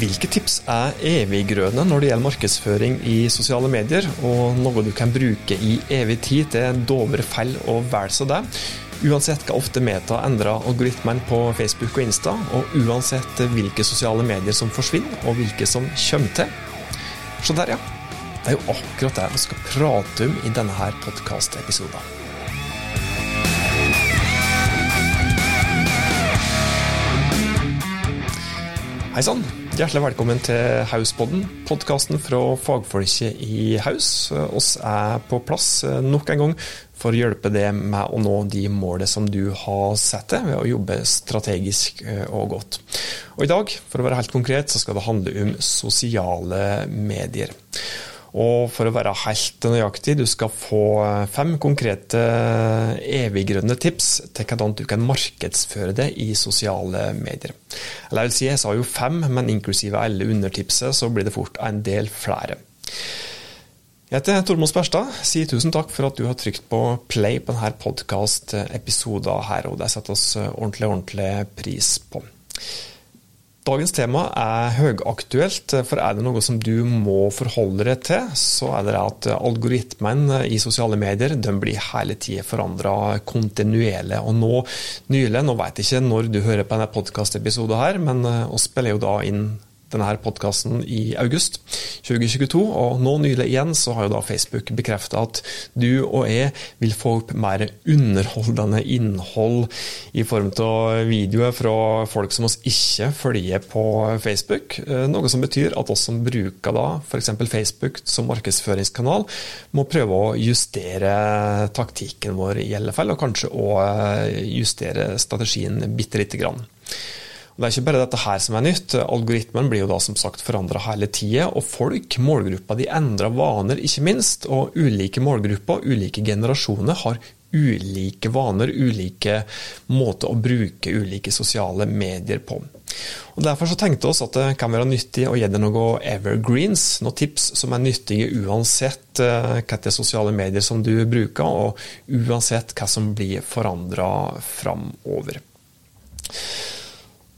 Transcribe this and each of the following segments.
Hvilke tips er eviggrønne når det gjelder markedsføring i sosiale medier, og noe du kan bruke i evig tid til dovre fell og vel så det? Uansett hva ofte Meta endrer algoritmen på Facebook og Insta, og uansett hvilke sosiale medier som forsvinner, og hvilke som kommer til. Så der, ja. Det er jo akkurat det vi skal prate om i denne her podkastepisoden. Hei sann. Hjertelig velkommen til Hauspodden, podkasten fra fagfolket i Haus. Oss er på plass nok en gang for å hjelpe deg med å nå de målene som du har satt deg, ved å jobbe strategisk og godt. Og I dag, for å være helt konkret, så skal det handle om sosiale medier. Og for å være helt nøyaktig, du skal få fem konkrete eviggrønne tips til hvordan du kan markedsføre det i sosiale medier. Eller jeg vil si, jeg sa jo fem, men inklusive alle undertipset, så blir det fort en del flere. Jeg heter Tormod Sperstad. Sier tusen takk for at du har trykt på play på denne podkast-episoden her, og det setter oss ordentlig, ordentlig pris på. Dagens tema er høyaktuelt, for er det noe som du må forholde deg til, så er det at algoritmen i sosiale medier de blir hele tida forandra kontinuerlig. Og nå nylig, nå vet jeg ikke når du hører på denne podkastepisoden her, men vi spiller jo da inn denne podkasten i august 2022. Og nå nylig igjen så har jo da Facebook bekrefta at du og jeg vil få opp mer underholdende innhold i form av videoer fra folk som oss ikke følger på Facebook. Eh, noe som betyr at oss som bruker da f.eks. Facebook som markedsføringskanal, må prøve å justere taktikken vår i alle fall, og kanskje òg justere strategien bitte lite grann. Det er ikke bare dette her som er nytt. Algoritmen blir jo da som sagt forandra hele tida. Og folk, målgruppa, de endrer vaner, ikke minst. Og ulike målgrupper, ulike generasjoner, har ulike vaner, ulike måter å bruke ulike sosiale medier på. Og Derfor så tenkte vi at det kan være nyttig å gi deg noen evergreens, noen tips som er nyttige uansett eh, hvilke sosiale medier som du bruker, og uansett hva som blir forandra framover.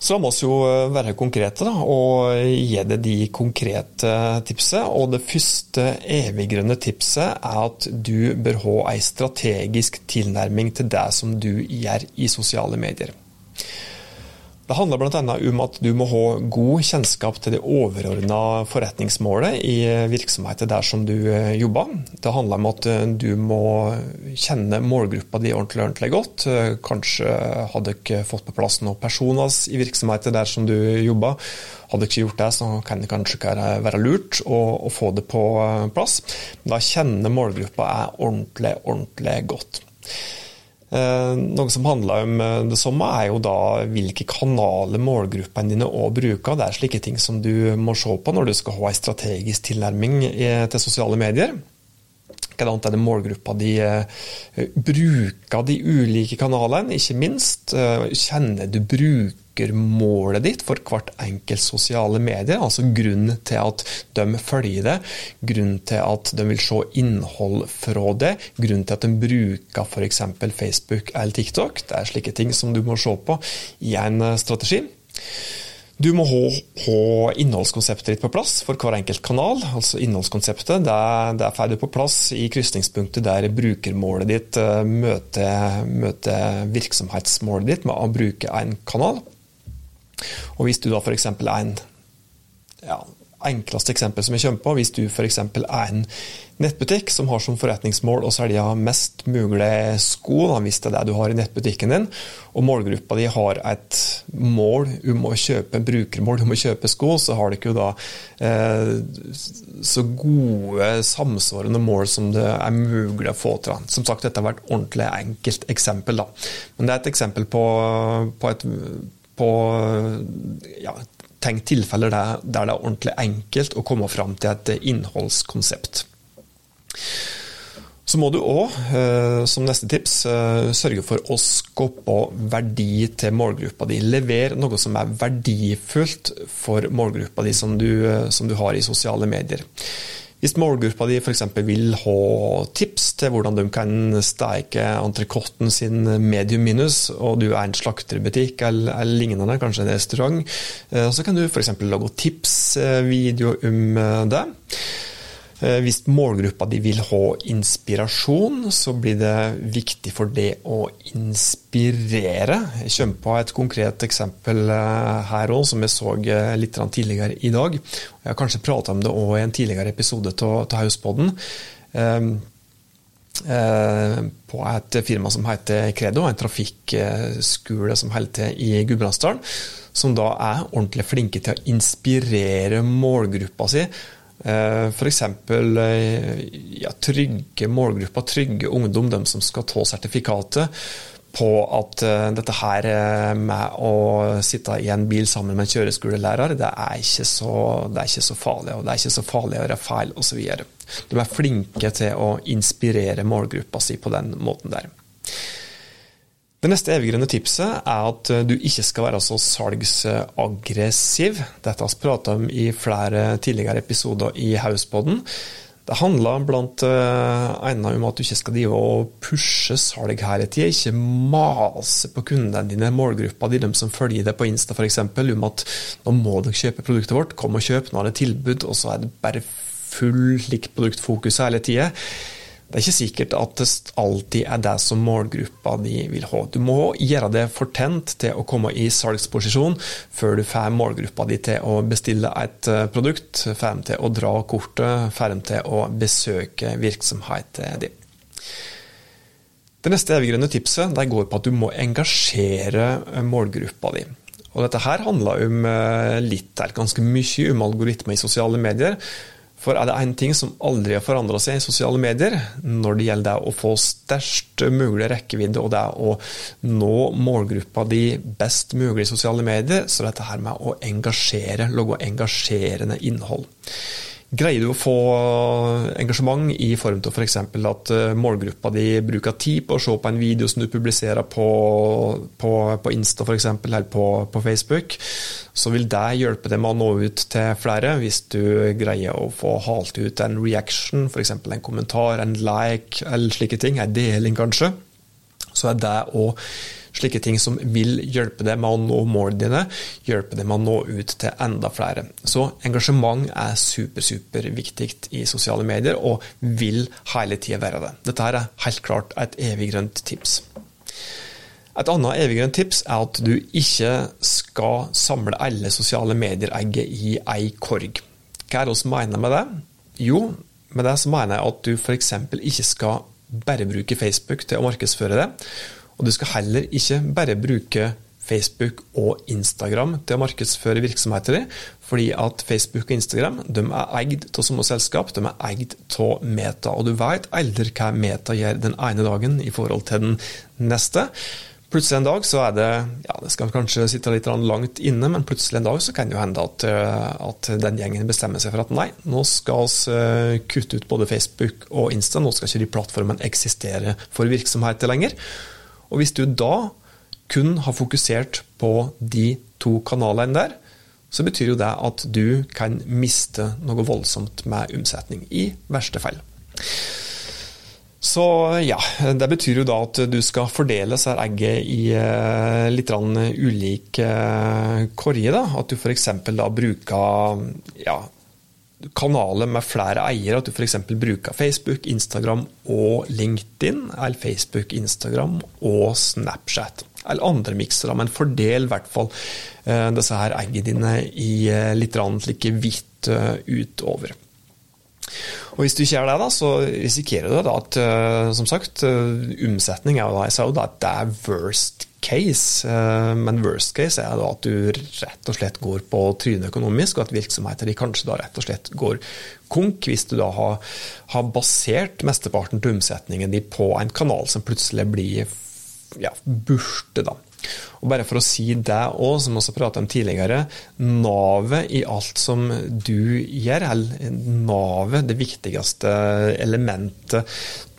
Så la oss jo eh, være konkrete da, og gi deg de konkrete tipsene. Og det første eviggrønne tipset er at du bør ha ei strategisk tilnærming til det som du gjør i sosiale medier. Det handler bl.a. om at du må ha god kjennskap til det overordna forretningsmålet i virksomheten der som du eh, jobber. Det handler om at eh, du må kjenne målgruppa di ordentlig, ordentlig godt. Eh, kanskje hadde dere fått på plass noen personer i virksomheten der som du jobber. Hadde dere ikke gjort det, så kan det kanskje være lurt å, å få det på plass. Da kjenne målgruppa er ordentlig, ordentlig godt. Eh, noe som handler om eh, det samme, er jo da hvilke kanaler målgruppene dine òg bruker. Det er slike ting som du må se på når du skal ha en strategisk tilnærming til sosiale medier. Hvordan er det målgruppa de eh, bruker de ulike kanalene, ikke minst. Kjenner du bruk brukermålet ditt for hvert enkelt sosiale medier. Altså grunnen til at de følger det, grunnen til at de vil se innhold fra det, grunnen til at de bruker f.eks. Facebook eller TikTok. Det er slike ting som du må se på i en eh, strategi. Du må ha, ha, innholdskonseptet ditt på plass for hver enkelt kanal. altså Innholdskonseptet det, det får du på plass i krysningspunktet der brukermålet ditt eh, møter, møter virksomhetsmålet ditt med å bruke en kanal. Og hvis du da f.eks. er en ja, enkleste eksempel som jeg kommer på, hvis du f.eks. er en nettbutikk som har som forretningsmål å selge mest mulig sko, da, hvis det er det du har i nettbutikken din, og målgruppa di har et mål om å kjøpe brukermål om å kjøpe sko, så har du ikke da eh, så gode samsvarende mål som det er mulig å få til. Som sagt, dette har vært ordentlig enkelt eksempel, da. men det er et eksempel på, på et på ja, tenk tilfeller der, der, det er ordentlig enkelt å komme fram til et innholdskonsept. Så må du òg, eh, som neste tips, eh, sørge for å skape verdi til målgruppa di. Lever noe som er verdifullt for målgruppa di som du, som du har i sosiale medier. Hvis målgruppa di f.eks. vil ha tips til hvordan de kan steke entrecôten sin medium minus, og du er en slakterbutikk eller, eller lignende, kanskje en restaurant, eh, så kan du f.eks. lage tipsvideo om det. Eh, hvis målgruppa di vil ha inspirasjon, så blir det viktig for det å inspirere. Jeg kommer på et konkret eksempel eh, her òg, som jeg så eh, litt tidligere i dag. Jeg har kanskje prata om det òg i en tidligere episode av Hauspodden. På et firma som heter Credo, en trafikkskole som holder til i Gudbrandsdalen. Som da er ordentlig flinke til å inspirere målgruppa si F.eks. Eh, ja, trygge målgrupper, trygge ungdom, de som skal ta sertifikatet på at uh, dette her med å sitte i en bil sammen med en kjøreskolelærer, det er ikke så, er ikke så farlig, og det er ikke så farlig å gjøre feil osv. De er flinke til å inspirere målgruppa si på den måten der. Det neste eviggrønne tipset er at eh, du ikke skal være så salgsaggressiv. Dette har vi pratet om i flere tidligere episoder i Hauspodden. Det handler blant eh, annet om at du ikke skal drive og pushe salg hele tida. Ikke mase på kundene dine, målgruppa di, de som følger deg på Insta f.eks., om at nå må dere kjøpe produktet vårt, kom og kjøp, nå er det tilbud, og så er det bare full likt produktfokus hele tida. Det er ikke sikkert at det alltid er det som målgruppa di vil ha. Du må gjøre det fortent til å komme i salgsposisjon før du får målgruppa di til å bestille et eh, produkt, får dem til å dra kortet, får dem til å besøke virksomheten din. Det neste eviggrønne tipset går på at du må engasjere eh, målgruppa di. Og dette her handler om eh, litt, ganske mye om algoritmer i sosiale medier. For er det én ting som aldri har forandra seg i sosiale medier, når det gjelder det å få størst mulig rekkevidde og det å nå målgruppa di best mulig i sosiale medier, så er dette her med å engasjere, lage engasjerende innhold. Greier du å få engasjement i form til f.eks. at eh, målgruppa di bruker tid på å se på en video som du publiserer på, på, på Insta f.eks., eller på, på, Facebook, så vil det hjelpe deg med å nå ut til flere hvis du greier å få halt ut en reaction, f.eks. en kommentar, en like eller slike ting, en deling kanskje. Så er det òg slike ting som vil hjelpe deg med å nå målene dine, hjelpe deg med å nå ut til enda flere. Så engasjement er super, super viktig i sosiale medier, og vil hele tida være det. Dette er helt klart et eviggrønt tips. Et annet eviggrønt tips er at du ikke skal samle alle sosiale medier-egget i ei korg. Hva er det vi mener med det? Jo, med det så mener jeg at du f.eks. ikke skal bare bruke Facebook til å markedsføre det, og du skal heller ikke bare bruke Facebook og Instagram til å markedsføre virksomheter i, fordi at Facebook og Instagram de er eid av samme selskap, de er eid av Meta. Og du vet aldri hva Meta gjør den ene dagen i forhold til den neste. Plutselig en dag så er det ja, det skal kanskje sitte litt langt inne, men plutselig en dag så kan det jo hende at, at den gjengen bestemmer seg for at nei, nå skal vi eh, kutte ut både Facebook og Insta, nå skal ikke de plattformene eksistere for virksomheter lenger. Og hvis du da kun har fokusert på de to kanalene der, så betyr jo det at du kan miste noe voldsomt med omsetning, i verste fall. Så ja, det betyr jo da at du skal fordele seg egget i eh, litt ulik eh, korge. da, At du f.eks. da bruker ja, kanaler med flere eiere, at du f.eks. bruker Facebook, Instagram og LinkedIn, eller Facebook, Instagram og Snapchat. Eller andre miksere, men fordel i hvert fall eh, disse her eggene dine i litt like hvitt utover. Og Hvis du ikke gjør det, da, så risikerer du at som sagt, omsetning er jo sa at det er worst case, eh, men worst case er da at du rett og slett går på trynet økonomisk, og at virksomheter de kanskje da rett og slett går konk, hvis du da har, har basert mesteparten til omsetningen din på en kanal som plutselig blir ja, borte. da. Og bare for å si det òg, som også pratet om tidligere, navet i alt som du gjør, navet, det viktigste elementet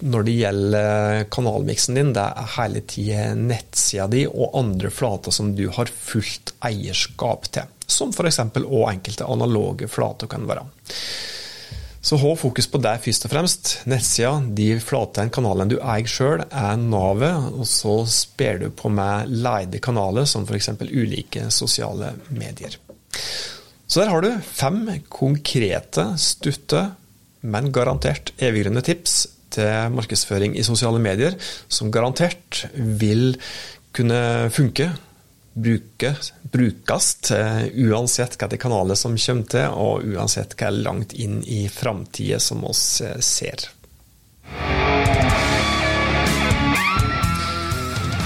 når det gjelder kanalmiksen din, det er hele tida nettsida di og andre flater som du har fullt eierskap til. Som f.eks. òg enkelte analoge flater kan være. Så ha fokus på deg først og fremst. Nettsida, de flate kanalene du eier sjøl, er navet, og så sper du på med leide kanaler, som f.eks. ulike sosiale medier. Så der har du fem konkrete, stutte, men garantert eviggrønne tips til markedsføring i sosiale medier, som garantert vil kunne funke, brukes uansett hvilke kanaler som kommer til, og uansett hva langt inn i framtida som oss ser.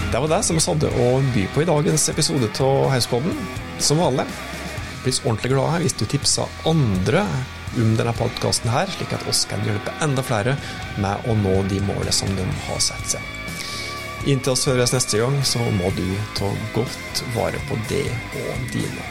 Det var det som vi hadde å by på i dagens episode av Hauspodden. Som vanlig blir ordentlig glad hvis du tipser andre om denne podkasten her, slik at oss kan hjelpe enda flere med å nå de målene som de har satt seg. Inntil oss høres neste gang, så må du ta godt vare på det og dine.